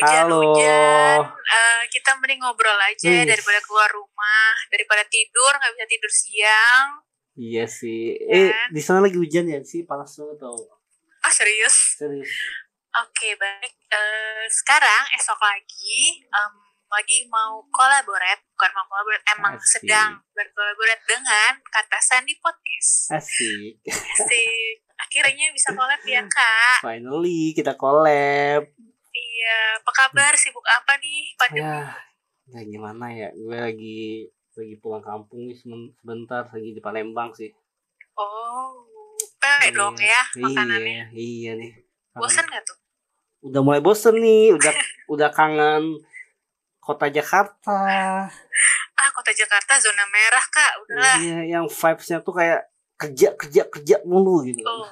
Halo. Hujan-hujan, eh, kita mending ngobrol aja Wih. daripada keluar rumah, daripada tidur nggak bisa tidur siang. Iya sih. Eh, Kan? di sana lagi hujan ya sih, panas banget tau. Ah serius? Serius. Oke baik. Eh, sekarang esok lagi, em, lagi mau kolaborat, bukan mau kolaborat, emang Asik. sedang berkolaborat dengan Kata Sandi Podcast. Asik. Asik. Akhirnya bisa collab ya kak. Finally kita collab. Iya. Apa kabar? Sibuk apa nih pandemi? Ya, ya gimana ya? Gue lagi lagi pulang kampung nih sebentar lagi di Palembang sih. Oh, pewe dong ya makanannya. Iya, iya nih. Kangen. Bosan nggak tuh? Udah mulai bosen nih, udah udah kangen kota Jakarta. Ah, kota Jakarta zona merah kak. Udahlah. Iya, yang vibes-nya tuh kayak kerja kerja kerja mulu gitu. Oh,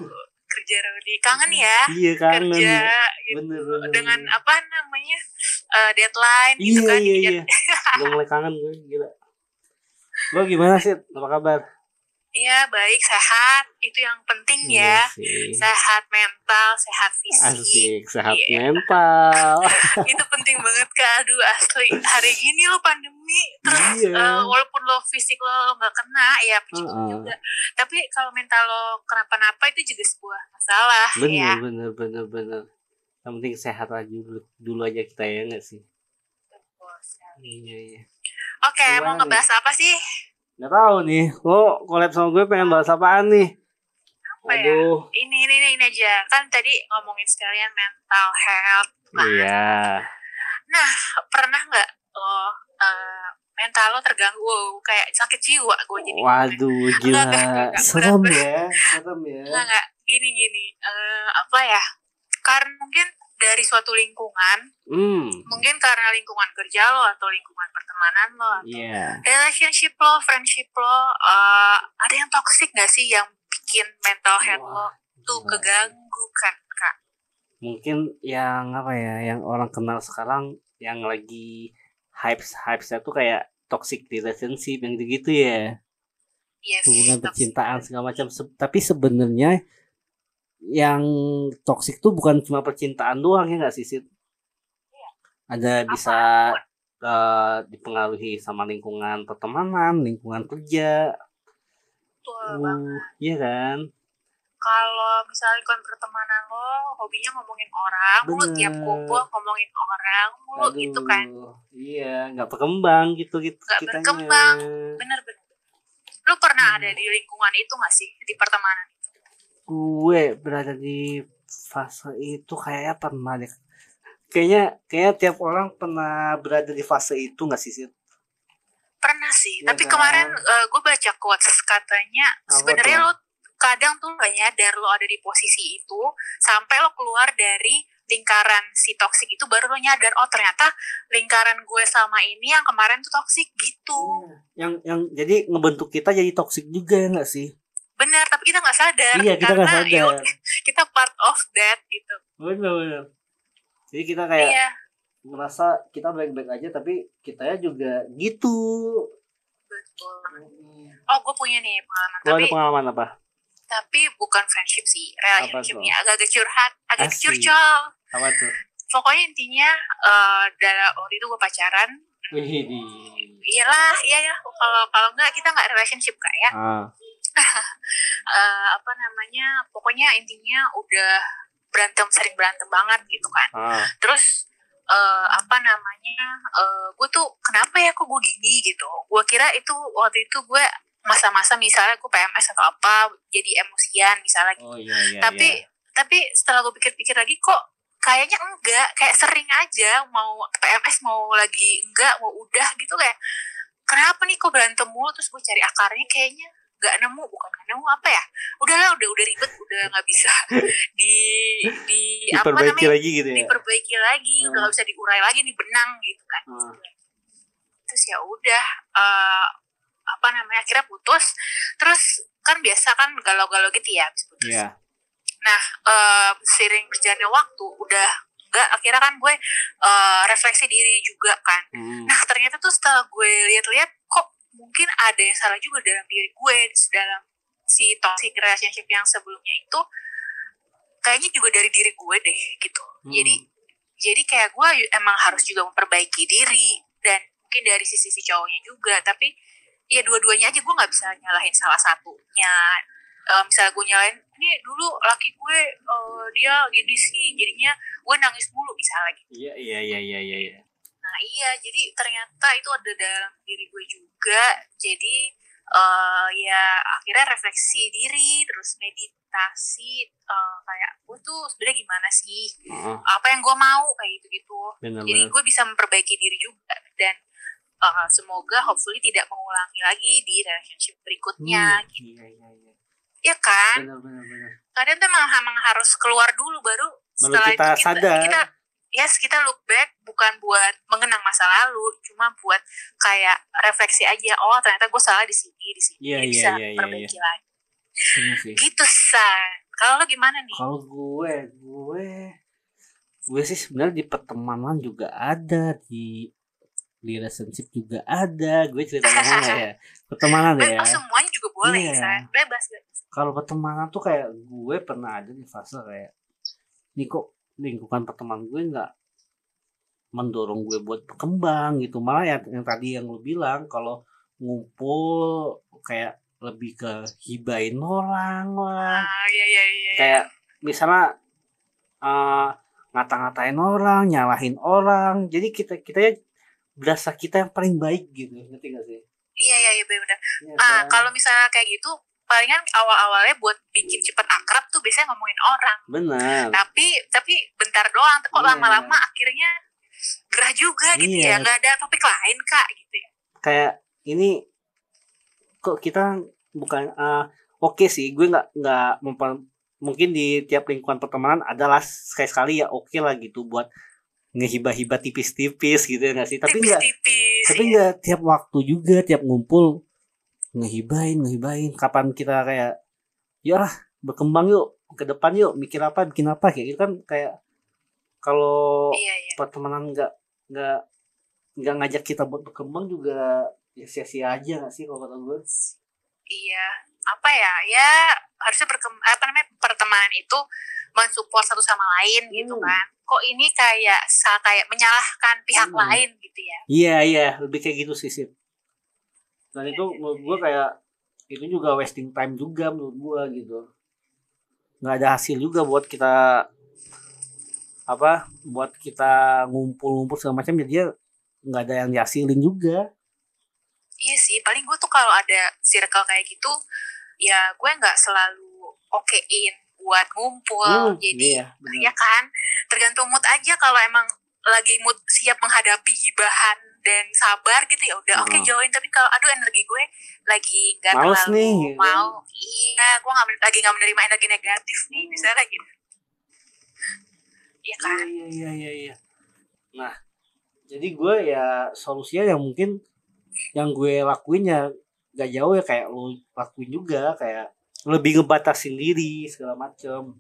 kerja Rodi. Kangen ya? Iya kangen. Kerja gitu. Bener, bener, Dengan bener. apa namanya? eh, deadline Iya gitu kan. iya Ingat- iya. Udah mulai kangen gue gila. Lo gimana sih? Apa kabar? Iya, baik, sehat. Itu yang penting ya. Iya sih. Sehat mental, sehat fisik. Asik, sehat Iya. mental. Itu penting banget kak. Aduh, asli. Hari gini lo pandemi. Terus Iya. eh, walaupun lo fisik lo nggak kena, ya Tuhan Heeh. juga. Tapi kalau mental lo kenapa-napa itu juga sebuah masalah bener, ya. bener, bener, bener. Yang penting sehat aja dulu, dulu aja kita ya nggak sih? Betul. Iya, iya. Oke, mau Gimana ngebahas apa sih? Nggak tahu nih, lo collab sama gue pengen bahas apaan nih? Apa ya? Aduh, Ini, ini, ini, ini aja. Kan tadi ngomongin sekalian mental health. Nah, iya. pernah nggak lo eh, mental lo terganggu kayak sakit jiwa gue jadi Waduh, gila. Enggak, enggak. Serem ya, serem ya. Enggak, enggak. Gini, gini. Eh, apa ya? Karena mungkin dari suatu lingkungan, Hmm, mungkin karena lingkungan kerja lo atau lingkungan pertemanan lo, atau iya. relationship lo, friendship lo, eh, ada yang toxic gak sih yang bikin mental health lo Wah, tuh gila. keganggu kan, Kak? mungkin yang apa ya yang orang kenal sekarang yang lagi hype hype tuh kayak toxic relationship yang gitu ya Yes, hubungan toxic. percintaan segala macam Se- tapi sebenarnya yang toxic tuh bukan cuma percintaan doang ya nggak sih Sid? ada bisa eh, dipengaruhi sama lingkungan pertemanan lingkungan kerja Betul banget. uh, iya kan kalau misalnya lingkungan pertemanan lo hobinya ngomongin orang Bener. tiap kumpul ngomongin orang mulu gitu kan Aduh, iya nggak berkembang gitu gitu Nggak berkembang. bener bener lo pernah Hmm. ada di lingkungan itu gak sih di pertemanan gue berada di fase itu kayaknya pernah deh kayaknya kayaknya tiap orang pernah berada di fase itu nggak sih Sid? pernah sih Iya tapi kan? kemarin eh, gue baca quotes katanya sebenarnya lo kadang tuh gak nyadar lo ada di posisi itu sampai lo keluar dari lingkaran si toksik itu baru lo nyadar oh ternyata lingkaran gue sama ini yang kemarin tuh toksik gitu yang yang jadi ngebentuk kita jadi toksik juga ya nggak sih bener tapi kita nggak sadar iya kita nggak ya sadar. kita part of that gitu. Bener bener jadi kita kayak iya. merasa kita baik-baik aja tapi kitanya juga gitu. Betul. Oh gue punya nih pengalaman lo ada tapi pengalaman apa? Tapi bukan friendship sih relationshipnya agak-agak curhat agak curcol. Apa tuh? Pokoknya intinya eh dalam waktu itu gue pacaran. Iyalah iya ya kalau kalau enggak kita nggak relationship kak ya. Ah, Eh, apa namanya pokoknya intinya udah berantem sering berantem banget gitu kan. Ah, terus eh, apa namanya eh, gue tuh kenapa ya kok gue gini? gitu. Gue kira itu waktu itu gue masa-masa misalnya gue PMS atau apa jadi emosian misalnya gitu. oh iya iya. Tapi iya. tapi setelah gue pikir-pikir lagi kok kayaknya enggak kayak sering aja mau PMS mau lagi enggak mau udah gitu kayak kenapa nih kok berantem mulu? Terus gue cari akarnya kayaknya nggak nemu bukan nggak nemu apa ya udahlah udah udah ribet udah nggak bisa di di apa diperbaiki namanya lagi gitu ya diperbaiki lagi udah Hmm. nggak bisa diurai lagi nih benang gitu kan Hmm. terus ya udah eh, apa namanya akhirnya putus terus kan biasa kan galau-galau gitu ya habis putus Iya. Nah, eh, seiring berjalannya waktu, udah enggak, akhirnya kan gue eh, refleksi diri juga kan. Hmm. Nah, ternyata tuh setelah gue lihat-lihat, kok mungkin ada yang salah juga dalam diri gue, dalam si toxic relationship yang sebelumnya itu, kayaknya juga dari diri gue deh, gitu. Hmm. Jadi, jadi kayak gue emang harus juga memperbaiki diri dan mungkin dari sisi si cowoknya juga tapi ya dua-duanya aja gue nggak bisa nyalahin salah satunya uh, misalnya gue nyalain ini dulu laki gue uh, dia gini sih jadinya gue nangis mulu misalnya gitu iya iya iya iya iya nah iya jadi ternyata itu ada dalam diri gue juga. Jadi uh, ya akhirnya refleksi diri terus meditasi uh, kayak gue tuh sebenarnya gimana sih? Uh, apa yang gue mau? Kayak gitu gitu benar jadi gue bisa memperbaiki diri juga. Dan uh, semoga hopefully tidak mengulangi lagi di relationship berikutnya Hmm, gitu. iya iya iya. Ya kan? Benar benar benar kadang tuh emang, emang harus keluar dulu baru Baru setelah kita itu sadar. kita yes kita look back bukan buat mengenang masa lalu cuma buat kayak refleksi aja oh ternyata gue salah di sini di sini Jadi iya, bisa iya, iya, perbaiki lagi. Benar sih. Gitu san. Kalau lo gimana nih? Kalau gue gue gue sih sebenarnya di pertemanan juga ada di di relationship juga ada. Gue cerita ya. Pertemanan ya. oh, semuanya juga boleh Iya. san. Bebas bebas. Kalau pertemanan tuh kayak gue pernah ada di fase kayak nih kok lingkungan pertemanan gue nggak mendorong gue buat berkembang gitu. Malah ya yang tadi yang lu bilang kalau ngumpul kayak lebih ke hibain orang lah. Ah iya iya iya kayak misalnya eh ngata-ngatain orang nyalahin orang. Jadi kita kita ya berasa kita yang paling baik gitu. Ngerti gak sih? Iya iya iya bener. Iya ah kan? kalau misalnya kayak gitu palingan awal-awalnya buat bikin cepet akrab tuh biasanya ngomongin orang benar tapi tapi bentar doang kok Iya. lama-lama akhirnya gerah juga gitu Iya. ya nggak ada topik lain kak gitu ya kayak ini kok kita bukan ah, oke sih gue nggak nggak mungkin di tiap lingkungan pertemanan adalah sekali sekali ya oke lah gitu buat ngehibah-hibah tipis-tipis gitu ya nggak sih tapi nggak tapi ya. nggak tiap waktu juga tiap ngumpul ngehibahin ngehibahin kapan kita kayak ya lah, berkembang yuk ke depan yuk mikir apa bikin apa kayak gitu kan kayak kalau iya iya. pertemanan nggak nggak nggak ngajak kita buat berkembang juga ya sia-sia aja nggak sih kalau kata gue iya. Apa ya? Ya harusnya berkem apa namanya pertemanan itu mensupport satu sama lain gitu Hmm. kan. Kok ini kayak kayak menyalahkan pihak Hmm. lain gitu ya? Iya iya. Lebih kayak gitu sih Sip. Dan itu menurut gue kayak itu juga wasting time juga menurut gue gitu. Nggak ada hasil juga buat kita apa buat kita ngumpul-ngumpul segala macam ya dia nggak ada yang dihasilin juga. Iya sih paling gue tuh kalau ada circle kayak gitu ya gue nggak selalu okein buat ngumpul. Hmm, jadi iya, ya kan tergantung mood aja kalau emang lagi mood siap menghadapi gibahan dan sabar gitu ya udah oke Hmm. join tapi kalau aduh energi gue lagi nggak terlalu nih, gitu. mau iya gue men- lagi nggak menerima energi negatif nih Hmm. misalnya gitu Iya kan Iya iya iya iya. Nah, jadi gue ya solusinya yang mungkin yang gue lakuin ya gak jauh ya kayak lo lakuin juga kayak lebih ngebatasin diri segala macem.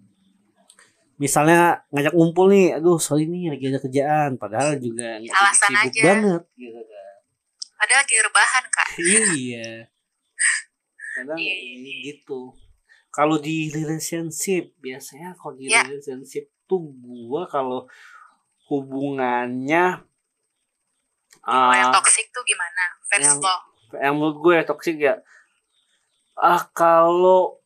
Misalnya ngajak ngumpul nih, aduh sorry nih lagi ada kerjaan, padahal juga Alasan sibuk aja. banget gitu kan. padahal lagi rebahan kak iya. Kadang Iya, iya, ini gitu. Kalau di relationship biasanya kalau di Ya. relationship tuh gua kalau hubungannya oh, yang ah toxic tuh gimana fans yang- yang menurut gue toxic ya ah kalau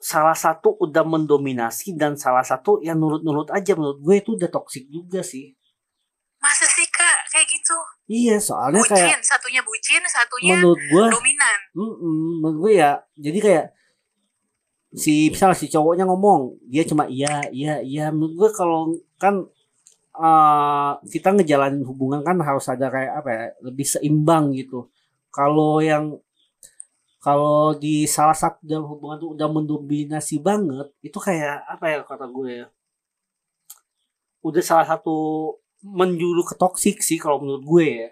salah satu udah mendominasi dan salah satu yang nurut-nurut aja. Menurut gue itu udah toxic juga sih. masa sih kak? Kayak gitu. Iya, soalnya bucin. kayak satunya bucin satunya menurut gue dominan. Mm-mm, menurut gue ya jadi kayak si misal si cowoknya ngomong dia cuma iya iya iya. Menurut gue kalau kan eh, kita ngejalanin hubungan kan harus ada kayak apa ya lebih seimbang gitu. Kalau yang kalau di salah satu dalam hubungan tuh udah mendominasi banget itu kayak apa ya kata gue ya udah salah satu menjuru ke toksik sih kalau menurut gue ya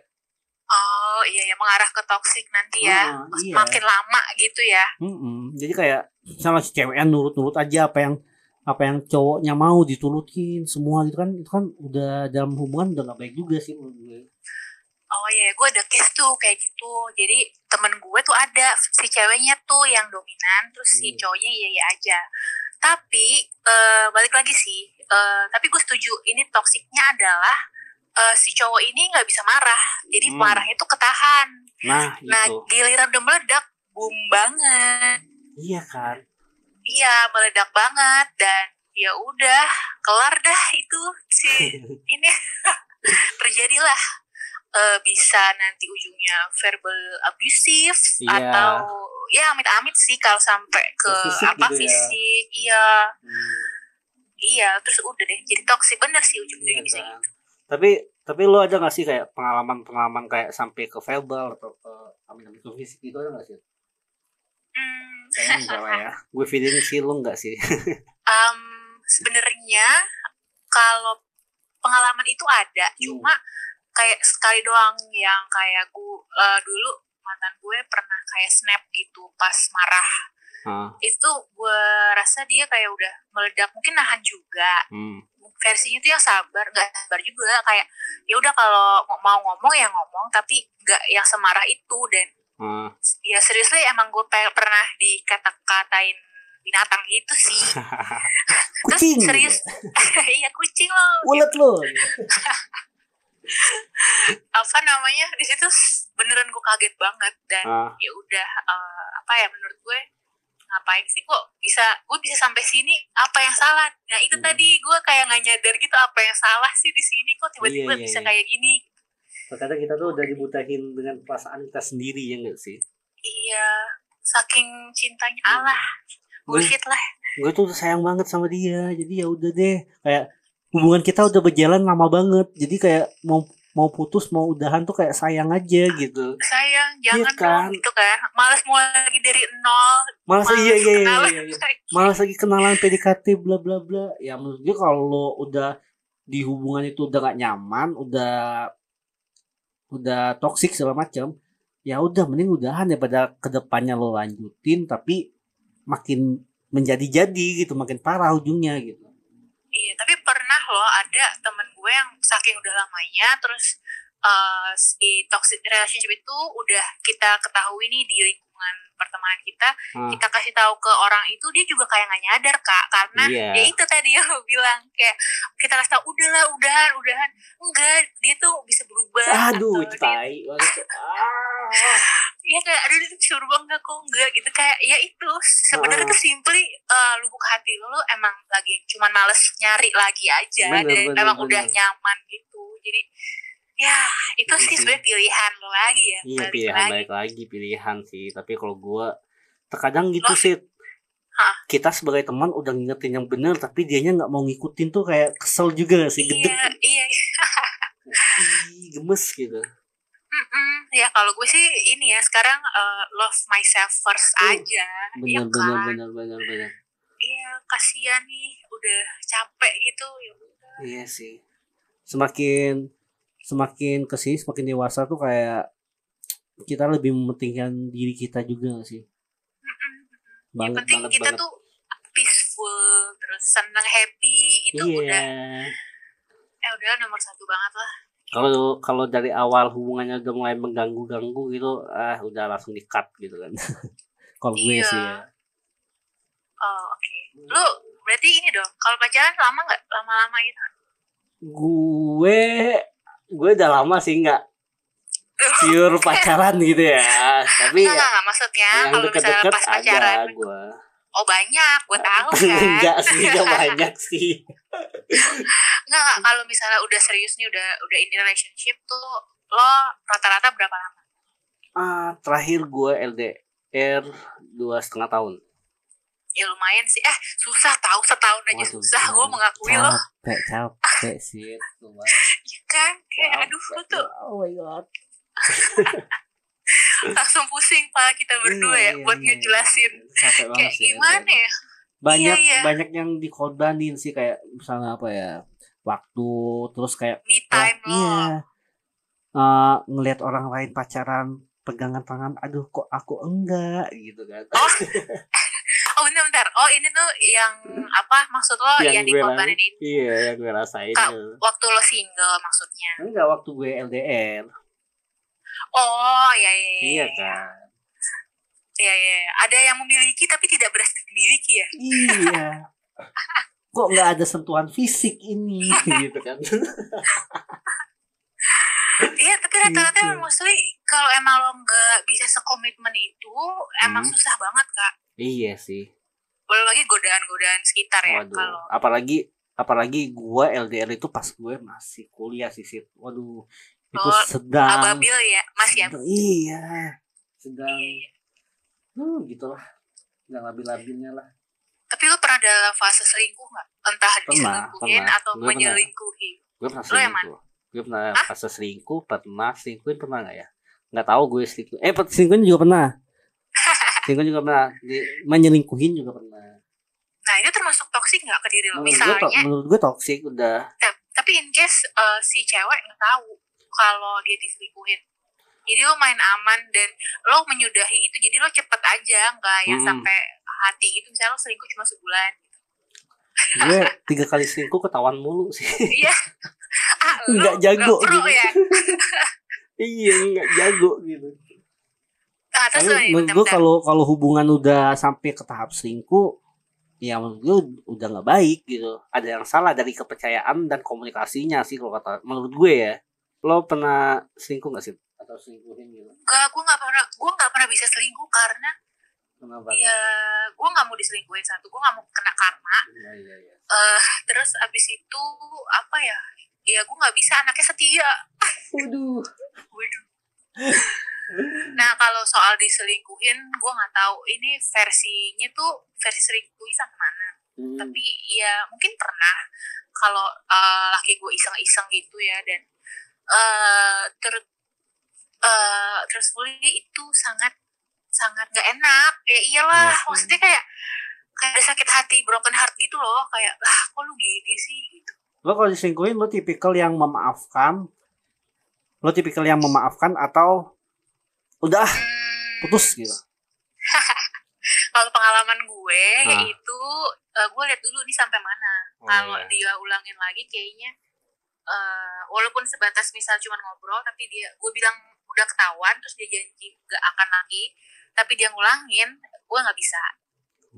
oh iya ya mengarah ke toxic nanti ya Ah, iya. makin lama gitu ya Mm-mm. Jadi kayak misalnya si ceweknya nurut-nurut aja apa yang apa yang cowoknya mau diturutin semua gitu kan itu kan udah dalam hubungan udah gak baik juga sih menurut gue. Oh iya, gue ada case tuh kayak gitu. Jadi temen gue tuh ada si ceweknya tuh yang dominan, terus si Hmm. cowoknya iya iya aja. Tapi eh, balik lagi sih, eh, tapi gue setuju ini toksiknya adalah eh, si cowok ini nggak bisa marah jadi Hmm. marahnya tuh ketahan Nah, nah itu. giliran udah meledak boom banget Iya kan? iya meledak banget dan ya udah kelar dah itu si ini terjadilah eh, bisa nanti ujungnya verbal abusive Iya. atau ya amit-amit sih kalau sampai ke Ke fisik apa gitu ya. fisik iya Hmm, iya terus udah deh jadi toxic bener sih iya ujung-ujungnya bisa kan? gitu Tapi tapi lo ada gak sih kayak pengalaman-pengalaman kayak sampai ke verbal atau ke amit-amit ke fisik gitu ada gak sih? hmm, Kayaknya enggak lah ya. Gue feeling sih lo enggak sih. um, sebenarnya kalau pengalaman itu ada Hmm. cuma kayak sekali doang yang kayak gue dulu mantan gue pernah kayak snap gitu pas marah Ah, itu gue rasa dia kayak udah meledak mungkin nahan juga hmm. versinya tuh yang sabar nggak sabar juga kayak ya udah kalau mau- ngomong ya ngomong tapi nggak yang semarah itu dan Ah. ya seriously emang gue pe- pernah dikata-katain binatang gitu sih terus Kucing. serius iya kucing loh Ulet lo. apa namanya di situ beneran gue kaget banget dan Ah, ya udah eh, apa ya menurut gue ngapain sih kok bisa gue bisa sampai sini apa yang salah nah itu Hmm. tadi gue kayak nggak nyadar gitu apa yang salah sih di sini kok tiba-tiba Iya, iya, bisa iya. kayak gini terkadang kita tuh udah dibutahin dengan perasaan kita sendiri ya enggak sih? iya saking cintanya Hmm. Allah Gue bullshit lah gue tuh sayang banget sama dia. Jadi ya udah deh. Kayak hubungan kita udah berjalan lama banget. Jadi kayak mau mau putus mau udahan tuh kayak sayang aja gitu. sayang jangan kan? dong gitu kan males mulai lagi dari nol Malas iya iya iya, iya, iya. malas lagi kenalan PDKT bla bla bla ya menurut gue kalau udah di hubungan itu udah gak nyaman udah udah toksik segala macam ya udah mending udahan daripada ke depannya lo lanjutin tapi makin menjadi-jadi gitu makin parah ujungnya gitu Iya, tapi loh ada temen gue yang saking udah lamanya terus eh, si toxic relationship itu udah kita ketahui nih di pertemanan kita, Ah. kita kasih tahu ke orang itu dia juga kayak nggak nyadar kak karena Iya. ya itu tadi yang lo bilang kayak kita kasih tahu udahlah udahan udahan enggak dia tuh bisa berubah aduh atau itu tai banget ah. Iya kayak aduh dia bisa berubah enggak kok enggak gitu kayak ya itu sebenarnya Ah. tuh simply eh, lubuk hati lo, lo emang lagi cuman males nyari lagi aja Bener, dan bener, emang bener. udah nyaman gitu jadi ya itu Iya sih sebenarnya pilihan lo lagi ya iya balik pilihan lagi. balik lagi pilihan sih. Tapi kalau gue terkadang gitu Lo- sih. Hah? kita sebagai teman udah ngingetin yang bener tapi dianya nggak mau ngikutin tuh kayak kesel juga gak sih? Gedek iya iya. Ih, gemes gitu. Mm-mm. ya kalau gue sih ini ya sekarang eh, love myself first Uh, aja bener ya bener kan? bener bener bener. Iya kasihan nih udah capek gitu ya udah. iya sih. Semakin semakin ke sini semakin dewasa tuh kayak kita lebih mementingkan diri kita juga gak sih? Mm-mm. yang banget penting banget kita banget. tuh peaceful terus seneng happy itu iya. udah eh udah nomor satu banget lah. Kalau kalau dari awal hubungannya udah mulai mengganggu ganggu gitu ah udah langsung di cut gitu kan. Kalau gue Iya. sih ya. Oh oke. Lu berarti ini dong kalau pacaran lama nggak? Lama-lama gitu gue gue udah lama sih nggak pure pacaran gitu ya. Tapi Enggak, enggak, enggak, maksudnya yang kalau misalnya deket-deket pas pacaran ada gue oh banyak gue tahu kan. Enggak sih enggak banyak sih. Enggak enggak. Kalau misalnya udah serius nih udah udah in relationship tuh lo rata-rata berapa lama? Ah terakhir gue LDR dua setengah tahun ya lumayan sih. Eh susah tahu setahun aja Waduh, susah. Gue mengakui lo. capek capek sih ya kan? Kayak aduh lo tuh. Oh my god. Langsung pusing pak kita berdua Iya, ya iya, buat iya, ngejelasin. Iya. capek banget kayak sih gimana ya? Banyak Iya, iya. banyak yang dikorbanin sih kayak misalnya apa ya waktu terus kayak me wah, time lo. iya. Eh, ngelihat orang lain pacaran pegangan tangan aduh kok aku enggak? Gitu kan. Oh oh bentar bentar. Oh ini tuh yang apa? Maksud lo yang, gue dikorbanin ini? iya yang gue rasain gitu. waktu lo single maksudnya? Enggak waktu gue LDR oh ya ya ya iya ya. kan? Iya, iya, iya. ada yang memiliki tapi tidak berhasil dimiliki ya? Iya. Kok nggak ada sentuhan fisik ini? Gitu kan. Iya tapi rata-rata Gitu. mostly kalau emang lo nggak bisa sekomitmen itu emang Hmm. susah banget kak. Iya sih. Belum lagi godaan-godaan sekitar ya waduh. kalau apalagi apalagi gua LDR itu pas gue masih kuliah sih Sid. waduh. Itu Oh, sedang ababil ya mas ya? Iya. Sedang. Iya, iya. hmm, gitulah. Sedang labil-labilnya lah. Tapi lo pernah dalam fase selingkuh nggak? Entah Pernah, diselingkuhin pernah. atau Gue pernah. menyelingkuhi. Gue pernah Lo yang selingkuh. Gue pernah Hah? fase selingkuh pernah selingkuhin pernah nggak ya nggak tahu gue selingkuh. Eh selingkuhin juga pernah. Selingkuhin juga pernah. Di- menyelingkuhin juga pernah. Nah itu termasuk toksik nggak ke diri lo? Menurut gue, to- misalnya menurut gue toxic udah. Ta- tapi in case uh, si cewek nggak tahu kalau dia diselingkuhin. Jadi lo main aman dan lo menyudahi itu. Jadi lo cepet aja nggak yang Mm-mm. sampai hati gitu. Misalnya lo selingkuh cuma sebulan gue tiga kali selingkuh ketahuan mulu sih. Iya. Ah, Nggak jago pro gitu. ya iya nggak jago gitu. Ah, terus Tapi menurut gue kalau kalau hubungan udah sampai ke tahap selingkuh ya menurut gue udah nggak baik gitu. Ada yang salah dari kepercayaan dan komunikasinya sih kalau kata menurut gue ya. Lo pernah selingkuh nggak sih? Atau selingkuhin gitu? Enggak, gue nggak pernah gue nggak pernah bisa selingkuh karena kenapa ya gue nggak mau diselingkuhin satu gue nggak mau kena karma. Iya, iya, iya. eh terus abis itu apa ya? Ya gue nggak bisa anaknya setia Waduh. Waduh. Nah kalau soal diselingkuhin, gue nggak tahu ini versinya tuh versi selingkuhi sampai mana. Hmm. Tapi ya mungkin pernah kalau eh, laki gue iseng-iseng gitu ya dan eh ter eh truthfully itu sangat sangat nggak enak. Ya iyalah, Iya sih. maksudnya kayak kayak ada sakit hati, broken heart gitu loh. Kayak lah kok lu gini sih gitu. Lo kalau diselingkuhin lo tipikal yang memaafkan lo tipikal yang memaafkan atau udah ah, Hmm, putus gitu kalau pengalaman gue Ah. itu eh, gue lihat dulu nih sampai mana. Oh, kalau iya. dia ulangin lagi kayaknya eh, walaupun sebatas misal cuma ngobrol tapi dia gue bilang udah ketahuan terus dia janji gak akan lagi tapi dia ngulangin gue nggak bisa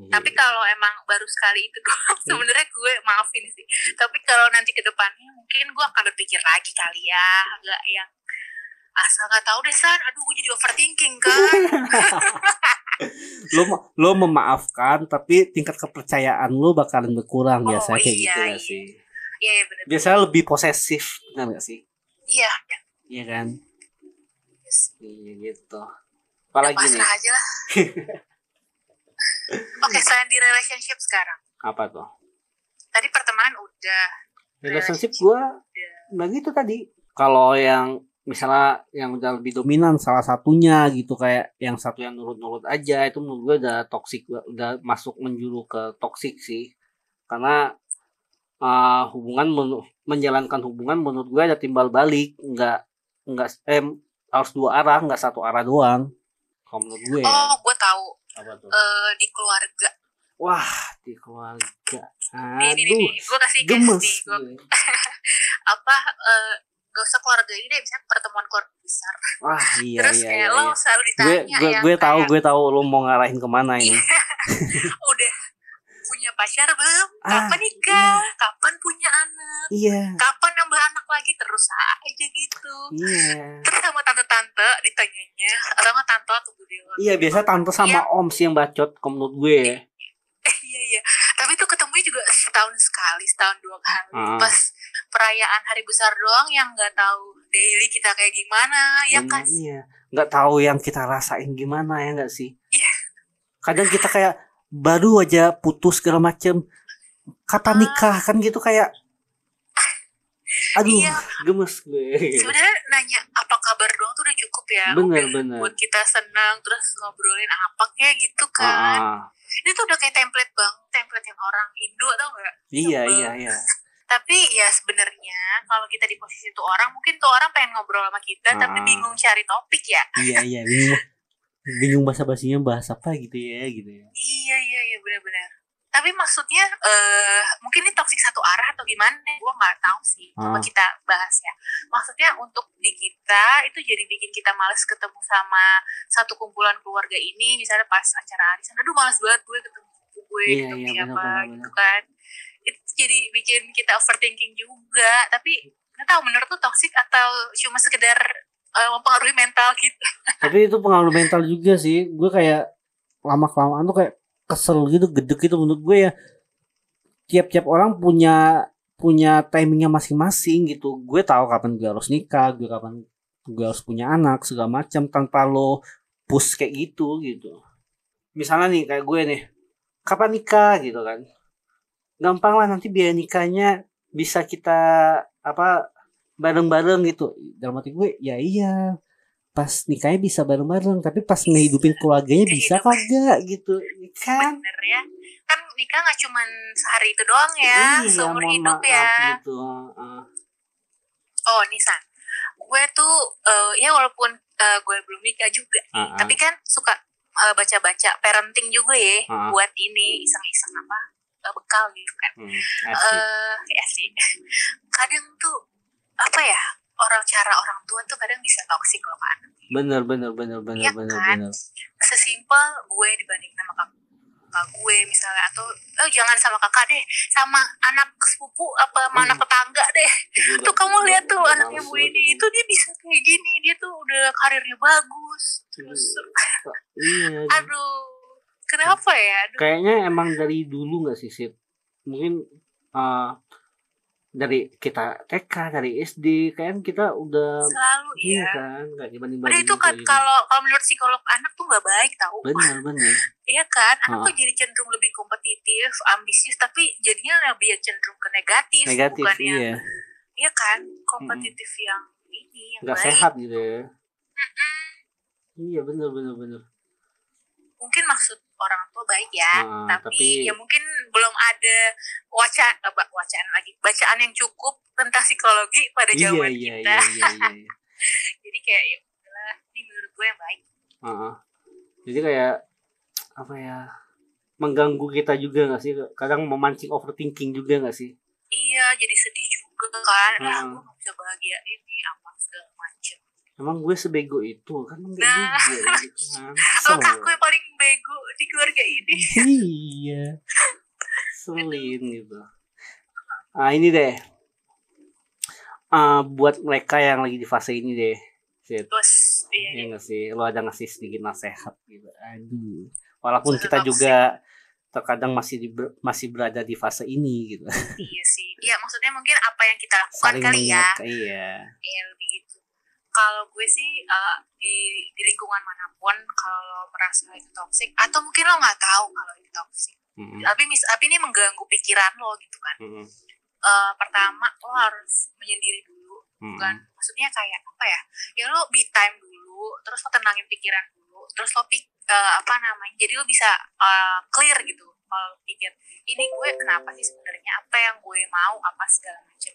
Iya. tapi kalau emang baru sekali itu doang sebenarnya gue maafin sih. Tapi kalau nanti ke depannya mungkin gue akan berpikir lagi kali ya. Nggak yang asal nggak tahu deh san. Aduh gue jadi overthinking kan. Lo lo memaafkan tapi tingkat kepercayaan lo bakalan berkurang. Oh, biasanya kayak iya, gitu gak iya. sih? Iya iya, bener. Biasanya lebih posesif benar gak sih? Iya iya. Kan? Yes. iya gitu. Udah apalagi nih? pasrah aja lah oke selain di relationship sekarang. Apa tuh? Tadi pertemanan udah. Relationship gua nah gitu tadi. Kalau yang misalnya yang udah lebih dominan salah satunya gitu kayak yang satu yang nurut-nurut aja itu menurut gue udah toksik udah masuk menjuru ke toksik sih. Karena uh, hubungan menu- menjalankan hubungan menurut gue ada timbal balik nggak nggak eh harus dua arah nggak satu arah doang. Kalau menurut gue ya. Oh gue tahu apa tuh? Eh, di keluarga. Wah di keluarga. Nih nih nih, aduh nih. gue kasih gemes nih gua, gue. apa eh, gak usah keluarga ini deh misalnya pertemuan keluarga besar. Wah iya terus iya kayak iya, lo iya. selalu gue ditanya gue yang gue tahu kayak, gue tahu lo mau ngarahin ke mana ini. Udah punya pacar belum? Ah, kapan nikah? kapan punya anak? Iya. Kapan nambah anak lagi? Terus aja gitu. Iya. Terus sama tante-tante ditanyanya atau sama tante atau bu dewa iya biasa tante sama Iya. om sih yang bacot kalau menurut gue ya. eh, iya iya tapi tuh ketemunya juga setahun sekali setahun dua kali Ah. pas perayaan hari besar doang yang nggak tahu daily kita kayak gimana ya kan iya nggak tahu yang kita rasain gimana ya nggak sih Iya. kadang kita kayak baru aja putus segala macem kapan Ah. nikah kan gitu kayak aduh Iya. gemes gue. Sebenarnya nanya apa kabar doang? tuh udah cukup ya. Bener udah bener. buat kita senang terus ngobrolin apa kayak gitu kan. Ah. ini tuh udah kayak template bang template yang orang Indo tau gak iya Sebel. iya iya. Tapi ya sebenarnya kalau kita di posisi itu orang mungkin tuh orang pengen ngobrol sama kita tapi Ah. bingung cari topik ya. Iya iya bingung. Bingung bahasa basinya bahas apa gitu ya gitu ya. Iya iya iya benar-benar tapi maksudnya eh mungkin ini toxic satu arah atau gimana? Gue nggak tahu sih. Coba Ah. kita bahas ya. Maksudnya untuk di kita itu jadi bikin kita males ketemu sama satu kumpulan keluarga ini. Misalnya pas acara arisan aduh males banget gue ketemu gue Iya, ketemu iya, siapa benar, benar, gitu kan. Itu jadi bikin kita overthinking juga. Tapi nggak tahu menurut tuh toxic atau cuma sekedar uh, mempengaruhi mental gitu? Tapi itu pengaruh mental juga sih. Gue kayak lama kelamaan tuh kayak kesel gitu gedek gitu menurut gue ya. Tiap-tiap orang punya punya timingnya masing-masing gitu. Gue tahu kapan gue harus nikah gue kapan gue harus punya anak segala macam tanpa lo push kayak gitu gitu. Misalnya nih kayak gue nih kapan nikah? gitu kan. Gampang lah nanti biaya nikahnya bisa kita apa bareng-bareng gitu. Dalam hati gue ya iya pas nikahnya bisa bareng-bareng tapi pas ngehidupin keluarganya bisa kagak gitu ya kan? Bener ya. Kan nikah nggak cuma sehari itu doang ya iya, seumur hidup ya. gitu uh, oh Nisa. Gue tuh eh, ya walaupun eh, gue belum nikah juga Ah, ah. tapi kan suka eh, baca-baca parenting juga ya Ah, ah. buat ini iseng-iseng apa eh, bekal gitu kan. Hmm, asik. eh ya sih. Kadang tuh apa ya orang cara orang tua tuh kadang bisa toksik loh kan bener bener bener bener Iya bener kan? bener. Sesimpel gue dibanding sama kakak kakak gue misalnya atau oh jangan sama kakak deh sama anak sepupu apa sama Hmm. anak tetangga deh. Itu tuh kamu lihat tuh anaknya bu ini itu dia bisa kayak gini dia tuh udah karirnya bagus terus iya aduh kenapa ya? Aduh. Kayaknya emang dari dulu nggak sih Sid mungkin uh, dari kita TK dari SD kan kita udah selalu iya ya kan nggak dibanding Padahal itu kan kalau kalau menurut psikolog anak tuh nggak baik tau. Bener bener. Iya kan, anak Ah. tuh jadi cenderung lebih kompetitif, ambisius, tapi jadinya lebih cenderung ke negatif, negatif bukan yang iya iya kan, kompetitif yang ini yang nggak baik. sehat gitu ya? Iya bener bener bener. Mungkin maksud orang tua baik ya, Nah, tapi, tapi- ya mungkin belum ada wacana eh, wacana lagi bacaan yang cukup tentang psikologi pada iya zaman iya kita. iya iya iya Jadi kayak ya ini menurut gue yang baik. Heeh. jadi kayak apa ya mengganggu kita juga nggak sih kadang memancing overthinking juga nggak sih Iya, jadi sedih juga kan. Hmm. gue gak bisa bahagia ini macem. Emang gue sebego itu kan enggak Nah. juga gitu kan aku yang paling bego di keluarga ini. iya selin gitu ah ini deh Ah, buat mereka yang lagi di fase ini deh. Terus, iya, ya nggak sih lo ada ngasih sedikit nasihat gitu aduh walaupun kita juga terkadang masih di, masih berada di fase ini gitu iya sih. Iya, maksudnya mungkin apa yang kita lakukan saling kali ya. iya Iya. Kalau gue sih eh, di, di lingkungan mana pun, kalau merasa itu toxic, atau mungkin lo nggak tahu kalau itu toxic. Mm-mm. Tapi, mis, tapi ini mengganggu pikiran lo gitu kan. Mm-mm. Eh, pertama, lo harus menyendiri dulu. Mm-mm. Bukan, maksudnya kayak apa ya? Ya lo me time dulu, terus lo tenangin pikiran dulu, terus lo pik, eh, apa namanya? Jadi lo bisa eh, clear gitu. Kalau pikir, ini gue kenapa sih sebenarnya? Apa yang gue mau? Apa segala macam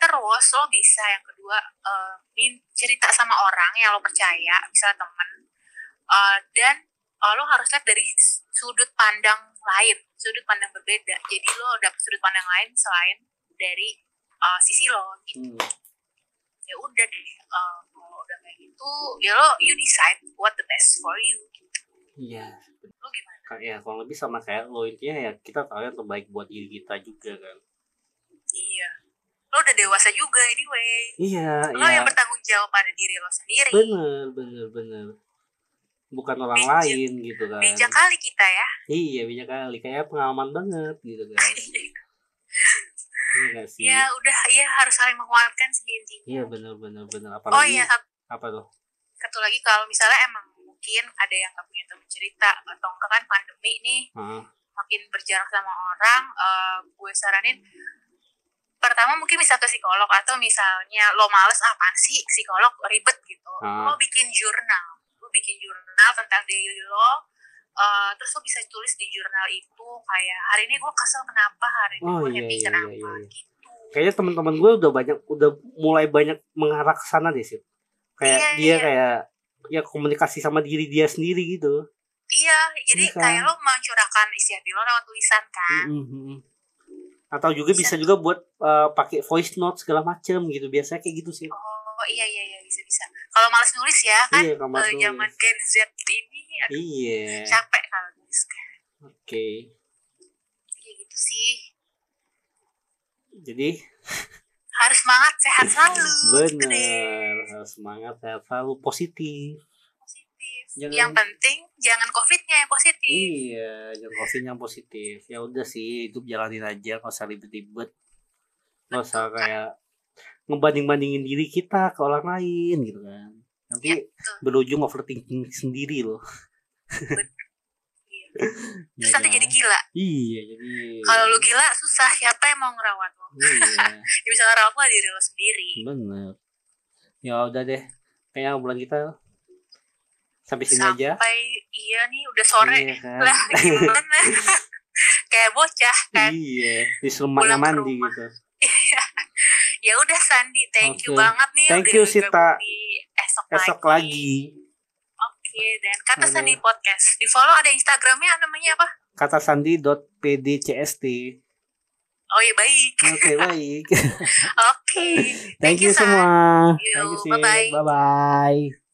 Terus lo bisa yang kedua eh, min- cerita sama orang yang lo percaya, misalnya temen, Eh, dan eh, lo harus lihat dari sudut pandang lain, sudut pandang berbeda. Jadi lo dapet sudut pandang lain selain dari eh, sisi lo. Gitu. Hmm. Ya udah deh, eh, kalau udah kayak gitu, ya lo you decide what the best for you. Gitu. iya Lo gimana? Ya kalau lebih sama kayak lo intinya ya kita tahu yang terbaik buat diri kita juga kan Iya. Lo udah dewasa anyway. iya Lo iya yang bertanggung jawab pada diri lo sendiri. bener bener bener bukan orang Bijak. lain gitu kan Bijak kali kita ya. iya bijak kali kayak pengalaman banget gitu kan iya gak sih ya udah, ya harus saling menguatkan sih intinya. iya bener bener bener Oh apalagi iya, satu, apa tuh satu lagi kalau misalnya emang mungkin ada yang gak punya teman cerita atau enggak kan pandemi nih Heeh. makin berjarak sama orang, eh, gue saranin pertama mungkin bisa ke psikolog atau misalnya lo males apaan sih psikolog ribet gitu, Ah. lo bikin jurnal, lo bikin jurnal tentang daily lo, eh, terus lo bisa tulis di jurnal itu kayak hari ini gue kesel kenapa, hari ini Oh, gue iya, happy iya, kenapa iya, iya. gitu. kayaknya teman-teman gue udah banyak udah mulai banyak mengarah ke sana deh sih kayak Iya, dia iya. kayak ya komunikasi sama diri dia sendiri gitu Iya, jadi kan? kayak lo mencurahkan isi hati lo lewat tulisan kan. Mm, mm, mm. Atau juga bisa, Bisa. juga buat eh, pakai voice note segala macem gitu biasanya kayak gitu sih Oh iya iya iya bisa bisa. Kalau males nulis ya kan iya kalau Mas zaman. Gen Z ini aduh, iya capek kalau nulis kan. oke Kayak gitu sih. jadi harus semangat sehat selalu gitu bener harus semangat sehat selalu positif Jangan- yang penting jangan covidnya yang positif. Iya jangan covid yang positif. Ya udah sih hidup jalanin aja nggak usah ribet-ribet. Nggak usah kayak ngebanding-bandingin diri kita ke orang lain gitu kan. Nanti betul. berujung overthinking sendiri loh. Iya. Terus nanti kan? jadi gila. Iya jadi kalau lu gila susah. Siapa yang mau ngerawat lo iya. Yang bisa ngerawat lo diri lo sendiri. Bener. Ya udah deh. Kayaknya obrolan kita sampai sini aja sampai iya nih udah sore Iya kan? lah gimana kayak bocah kan iya disuruh mandi rumah. gitu ya udah Sandi thank you Oke. banget nih Thank udah you, Sita. esok, esok lagi oke dan kata Halo. Sandi podcast di follow ada instagramnya namanya apa kata sandi.pdcst oh iya baik oke baik oke thank you San. semua thank you Sid. bye-bye. bye bye